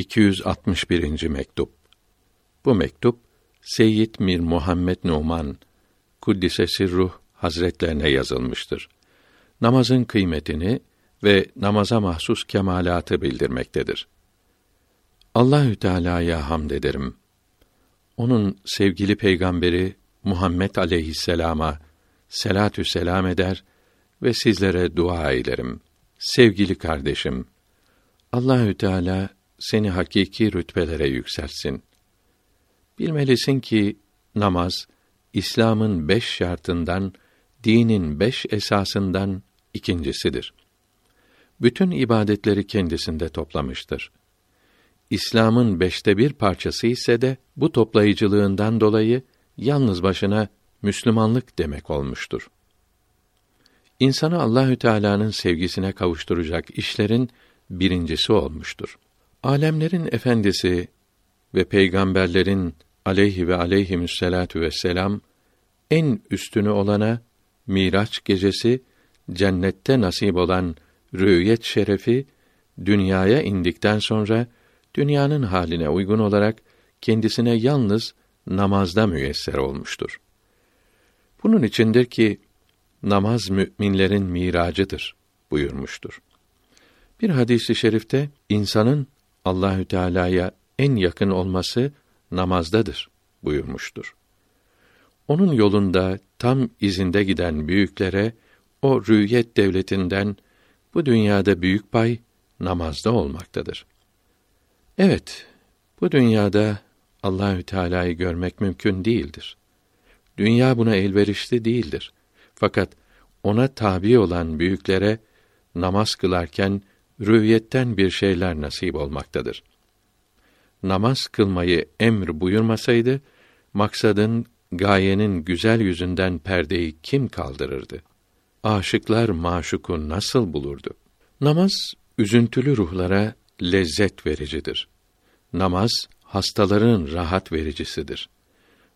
261. mektup. Bu mektup Seyyid Mir Muhammed Numan Kuddise Sirruh Hazretlerine yazılmıştır. Namazın kıymetini ve namaza mahsus kemalatı bildirmektedir. Allahü Teala'ya hamd ederim. Onun sevgili peygamberi Muhammed aleyhisselama selatü selam eder ve sizlere dua ederim. Sevgili kardeşim, Allahü Teala seni hakiki rütbelere yükselsin. Bilmelisin ki namaz İslam'ın beş şartından, dinin beş esasından ikincisidir. Bütün ibadetleri kendisinde toplamıştır. İslam'ın beşte bir parçası ise de bu toplayıcılığından dolayı yalnız başına Müslümanlık demek olmuştur. İnsanı Allahü Teala'nın sevgisine kavuşturacak işlerin birincisi olmuştur. Alemlerin efendisi ve peygamberlerin aleyhi ve aleyhimüsselatu vesselam en üstünü olana Miraç gecesi cennette nasip olan rüyet şerefi dünyaya indikten sonra dünyanın haline uygun olarak kendisine yalnız namazda müyesser olmuştur. Bunun içindir ki namaz müminlerin miracıdır buyurmuştur. Bir hadisi şerifte insanın Allahü Teala'ya en yakın olması namazdadır buyurmuştur. Onun yolunda tam izinde giden büyüklere o rüyet devletinden bu dünyada büyük pay namazda olmaktadır. Evet, bu dünyada Allahü Teala'yı görmek mümkün değildir. Dünya buna elverişli değildir. Fakat ona tabi olan büyüklere namaz kılarken rüyetten bir şeyler nasip olmaktadır. Namaz kılmayı emr buyurmasaydı, maksadın, gayenin güzel yüzünden perdeyi kim kaldırırdı? Aşıklar maşuku nasıl bulurdu? Namaz, üzüntülü ruhlara lezzet vericidir. Namaz, hastaların rahat vericisidir.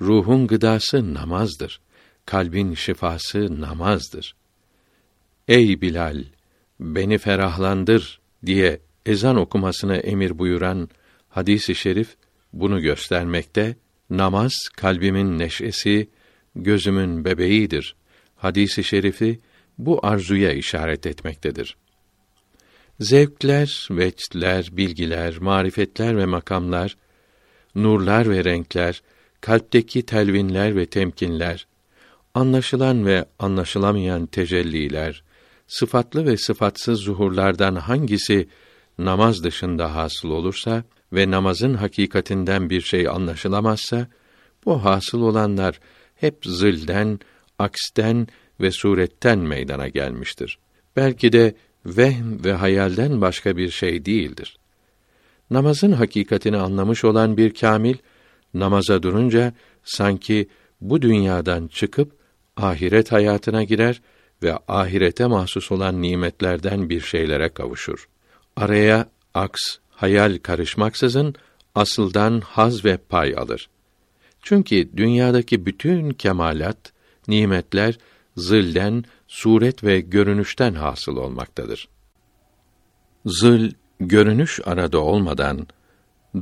Ruhun gıdası namazdır. Kalbin şifası namazdır. Ey Bilal, beni ferahlandır diye ezan okumasına emir buyuran hadisi şerif bunu göstermekte. Namaz kalbimin neşesi, gözümün bebeğidir. Hadisi şerifi bu arzuya işaret etmektedir. Zevkler, veçler, bilgiler, marifetler ve makamlar, nurlar ve renkler, kalpteki telvinler ve temkinler, anlaşılan ve anlaşılamayan tecelliler, sıfatlı ve sıfatsız zuhurlardan hangisi namaz dışında hasıl olursa ve namazın hakikatinden bir şey anlaşılamazsa, bu hasıl olanlar hep zilden, aksten ve suretten meydana gelmiştir. Belki de vehm ve hayalden başka bir şey değildir. Namazın hakikatini anlamış olan bir kamil namaza durunca sanki bu dünyadan çıkıp ahiret hayatına girer ve ahirete mahsus olan nimetlerden bir şeylere kavuşur. Araya aks, hayal karışmaksızın asıldan haz ve pay alır. Çünkü dünyadaki bütün kemalat, nimetler zilden, suret ve görünüşten hasıl olmaktadır. Zıl, görünüş arada olmadan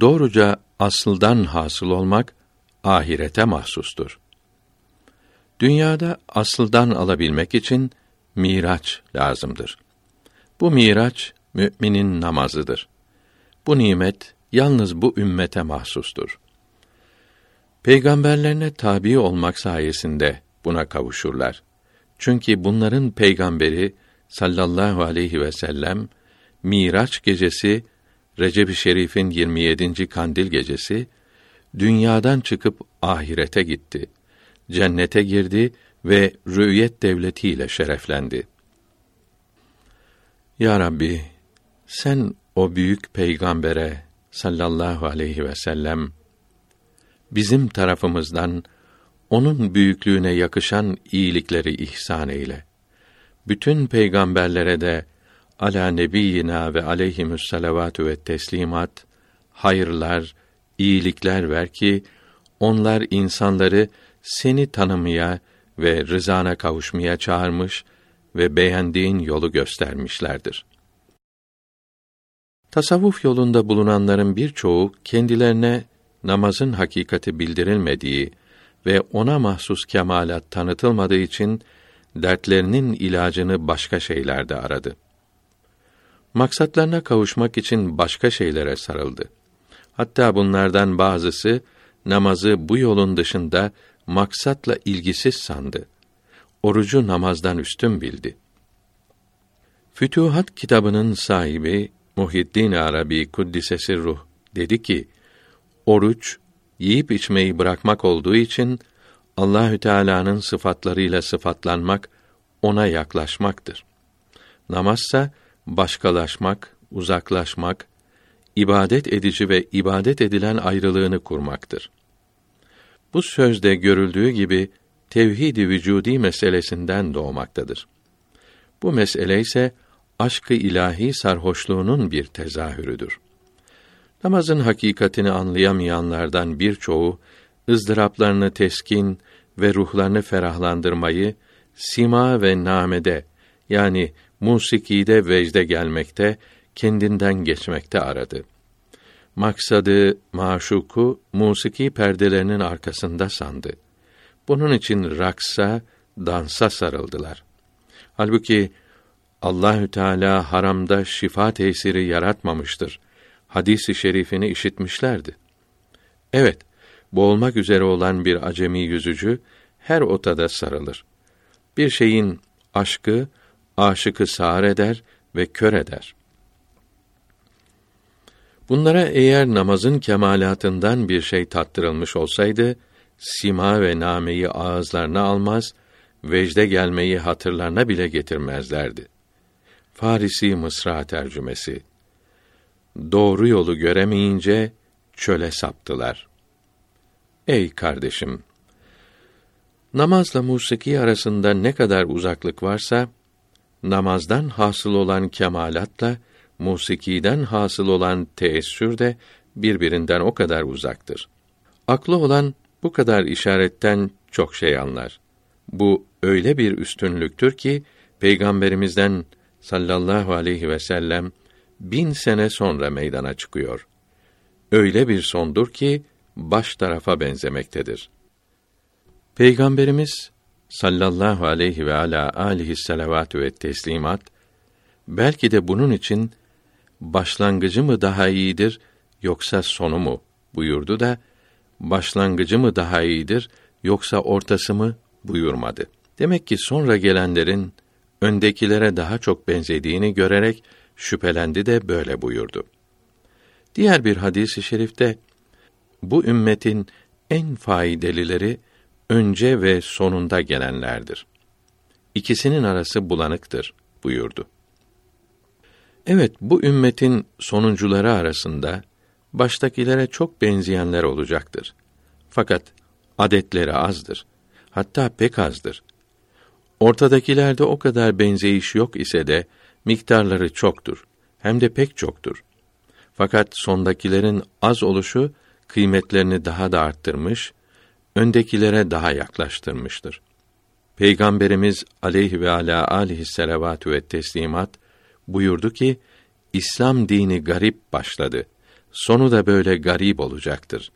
doğruca asıldan hasıl olmak ahirete mahsustur. Dünyada asıldan alabilmek için miraç lazımdır. Bu miraç müminin namazıdır. Bu nimet yalnız bu ümmete mahsustur. Peygamberlerine tabi olmak sayesinde buna kavuşurlar. Çünkü bunların peygamberi sallallahu aleyhi ve sellem Miraç gecesi Recep-i Şerif'in 27. kandil gecesi dünyadan çıkıp ahirete gitti. Cennete girdi ve rüyet devletiyle şereflendi. Ya Rabbi, sen o büyük peygambere sallallahu aleyhi ve sellem bizim tarafımızdan onun büyüklüğüne yakışan iyilikleri ihsan eyle. Bütün peygamberlere de ala nebiyina ve aleyhimüs salavatü ve teslimat hayırlar, iyilikler ver ki onlar insanları seni tanımaya ve rızana kavuşmaya çağırmış ve beğendiğin yolu göstermişlerdir. Tasavvuf yolunda bulunanların birçoğu kendilerine namazın hakikati bildirilmediği ve ona mahsus kemalat tanıtılmadığı için dertlerinin ilacını başka şeylerde aradı. Maksatlarına kavuşmak için başka şeylere sarıldı. Hatta bunlardan bazısı namazı bu yolun dışında maksatla ilgisiz sandı. Orucu namazdan üstün bildi. Fütuhat kitabının sahibi Muhiddin Arabi Kuddisesi Ruh dedi ki: Oruç yiyip içmeyi bırakmak olduğu için Allahü Teala'nın sıfatlarıyla sıfatlanmak, ona yaklaşmaktır. Namazsa başkalaşmak, uzaklaşmak, ibadet edici ve ibadet edilen ayrılığını kurmaktır. Bu sözde görüldüğü gibi tevhid-i vücudi meselesinden doğmaktadır. Bu mesele ise aşkı ilahi sarhoşluğunun bir tezahürüdür. Namazın hakikatini anlayamayanlardan birçoğu ızdıraplarını teskin ve ruhlarını ferahlandırmayı sima ve namede yani musikide vecde gelmekte, kendinden geçmekte aradı. Maksadı, maşuku musiki perdelerinin arkasında sandı. Bunun için raksa, dansa sarıldılar. Halbuki Allahü Teala haramda şifa tesiri yaratmamıştır. Hadisi şerifini işitmişlerdi. Evet, boğulmak üzere olan bir acemi yüzücü her otada sarılır. Bir şeyin aşkı aşıkı sağır eder ve kör eder. Bunlara eğer namazın kemalatından bir şey tattırılmış olsaydı, sima ve nameyi ağızlarına almaz, vecde gelmeyi hatırlarına bile getirmezlerdi. Farisi Mısra tercümesi Doğru yolu göremeyince çöle saptılar. Ey kardeşim! Namazla musiki arasında ne kadar uzaklık varsa, namazdan hasıl olan kemalatla musikiden hasıl olan teessür de birbirinden o kadar uzaktır. Aklı olan bu kadar işaretten çok şey anlar. Bu öyle bir üstünlüktür ki peygamberimizden sallallahu aleyhi ve sellem bin sene sonra meydana çıkıyor. Öyle bir sondur ki baş tarafa benzemektedir. Peygamberimiz sallallahu aleyhi ve ala alihi ve teslimat belki de bunun için başlangıcı mı daha iyidir yoksa sonu mu buyurdu da başlangıcı mı daha iyidir yoksa ortası mı buyurmadı. Demek ki sonra gelenlerin öndekilere daha çok benzediğini görerek şüphelendi de böyle buyurdu. Diğer bir hadisi şerifte bu ümmetin en faydalıları önce ve sonunda gelenlerdir. İkisinin arası bulanıktır buyurdu. Evet, bu ümmetin sonuncuları arasında baştakilere çok benzeyenler olacaktır. Fakat adetleri azdır. Hatta pek azdır. Ortadakilerde o kadar benzeyiş yok ise de miktarları çoktur. Hem de pek çoktur. Fakat sondakilerin az oluşu kıymetlerini daha da arttırmış öndekilere daha yaklaştırmıştır. Peygamberimiz aleyhi ve ala alihi ve teslimat buyurdu ki İslam dini garip başladı. Sonu da böyle garip olacaktır.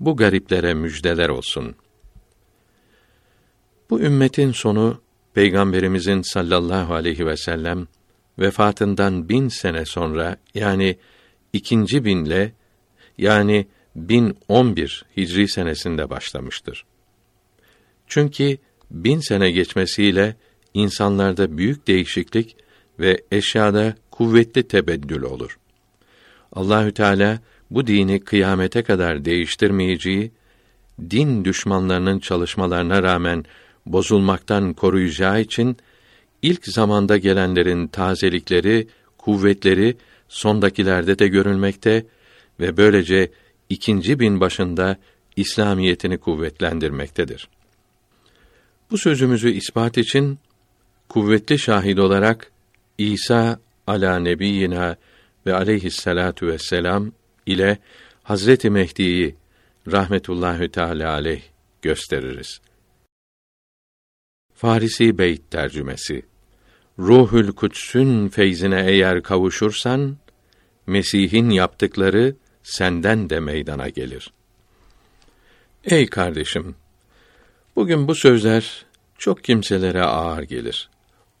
Bu gariplere müjdeler olsun. Bu ümmetin sonu Peygamberimizin sallallahu aleyhi ve sellem vefatından bin sene sonra yani ikinci binle yani 1011 Hicri senesinde başlamıştır. Çünkü bin sene geçmesiyle insanlarda büyük değişiklik ve eşyada kuvvetli tebeddül olur. Allahü Teala bu dini kıyamete kadar değiştirmeyeceği, din düşmanlarının çalışmalarına rağmen bozulmaktan koruyacağı için ilk zamanda gelenlerin tazelikleri, kuvvetleri sondakilerde de görülmekte ve böylece ikinci bin başında İslamiyetini kuvvetlendirmektedir. Bu sözümüzü ispat için kuvvetli şahit olarak İsa ala nebiyina ve aleyhissalatu vesselam ile Hazreti Mehdi'yi rahmetullahü teala aleyh gösteririz. Farisi Beyt tercümesi Ruhül Kuds'ün feyzine eğer kavuşursan Mesih'in yaptıkları senden de meydana gelir. Ey kardeşim, bugün bu sözler çok kimselere ağır gelir.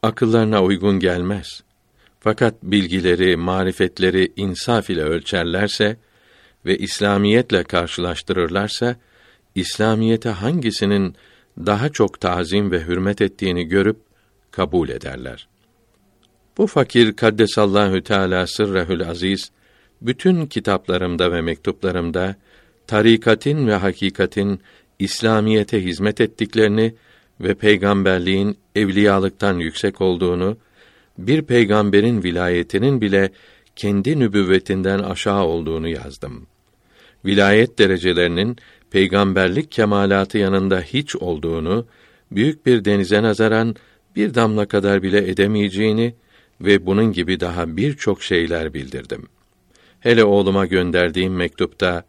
Akıllarına uygun gelmez. Fakat bilgileri, marifetleri insaf ile ölçerlerse ve İslamiyetle karşılaştırırlarsa, İslamiyete hangisinin daha çok tazim ve hürmet ettiğini görüp kabul ederler. Bu fakir kaddesallahu teala sırrehül aziz bütün kitaplarımda ve mektuplarımda tarikatin ve hakikatin İslamiyete hizmet ettiklerini ve peygamberliğin evliyalıktan yüksek olduğunu, bir peygamberin vilayetinin bile kendi nübüvvetinden aşağı olduğunu yazdım. Vilayet derecelerinin peygamberlik kemalatı yanında hiç olduğunu, büyük bir denize nazaran bir damla kadar bile edemeyeceğini ve bunun gibi daha birçok şeyler bildirdim. Hele oğluma gönderdiğim mektupta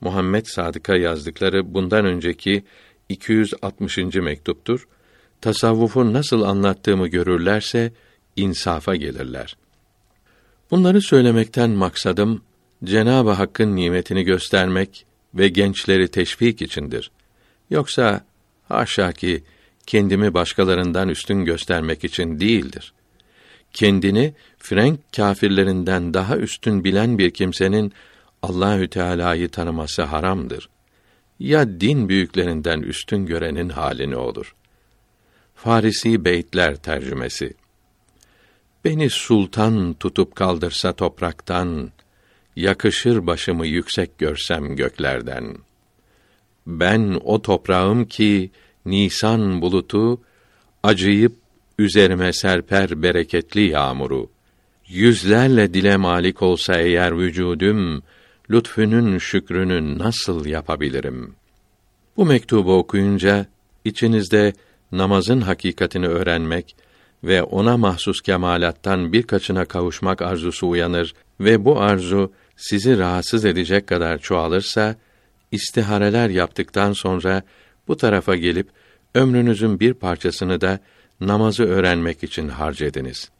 Muhammed Sadık'a yazdıkları bundan önceki 260. mektuptur. Tasavvufu nasıl anlattığımı görürlerse insafa gelirler. Bunları söylemekten maksadım Cenab-ı Hakk'ın nimetini göstermek ve gençleri teşvik içindir. Yoksa haşa ki kendimi başkalarından üstün göstermek için değildir. Kendini Frank kâfirlerinden daha üstün bilen bir kimsenin Allahü Teala'yı tanıması haramdır. Ya din büyüklerinden üstün görenin halini olur. Farisi Beytler tercümesi. Beni sultan tutup kaldırsa topraktan, yakışır başımı yüksek görsem göklerden. Ben o toprağım ki nisan bulutu acıyıp üzerime serper bereketli yağmuru. Yüzlerle dile malik olsa eğer vücudum, lütfünün şükrünü nasıl yapabilirim? Bu mektubu okuyunca içinizde namazın hakikatini öğrenmek ve ona mahsus kemalattan birkaçına kavuşmak arzusu uyanır ve bu arzu sizi rahatsız edecek kadar çoğalırsa istihareler yaptıktan sonra bu tarafa gelip ömrünüzün bir parçasını da namazı öğrenmek için harcediniz.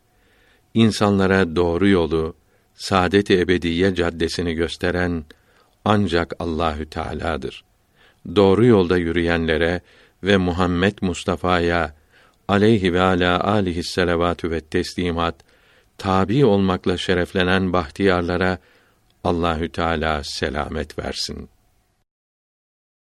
İnsanlara doğru yolu, saadet-i ebediye caddesini gösteren ancak Allahü Teala'dır. Doğru yolda yürüyenlere ve Muhammed Mustafa'ya aleyhi ve ala alihi selavatü ve teslimat tabi olmakla şereflenen bahtiyarlara Allahü Teala selamet versin.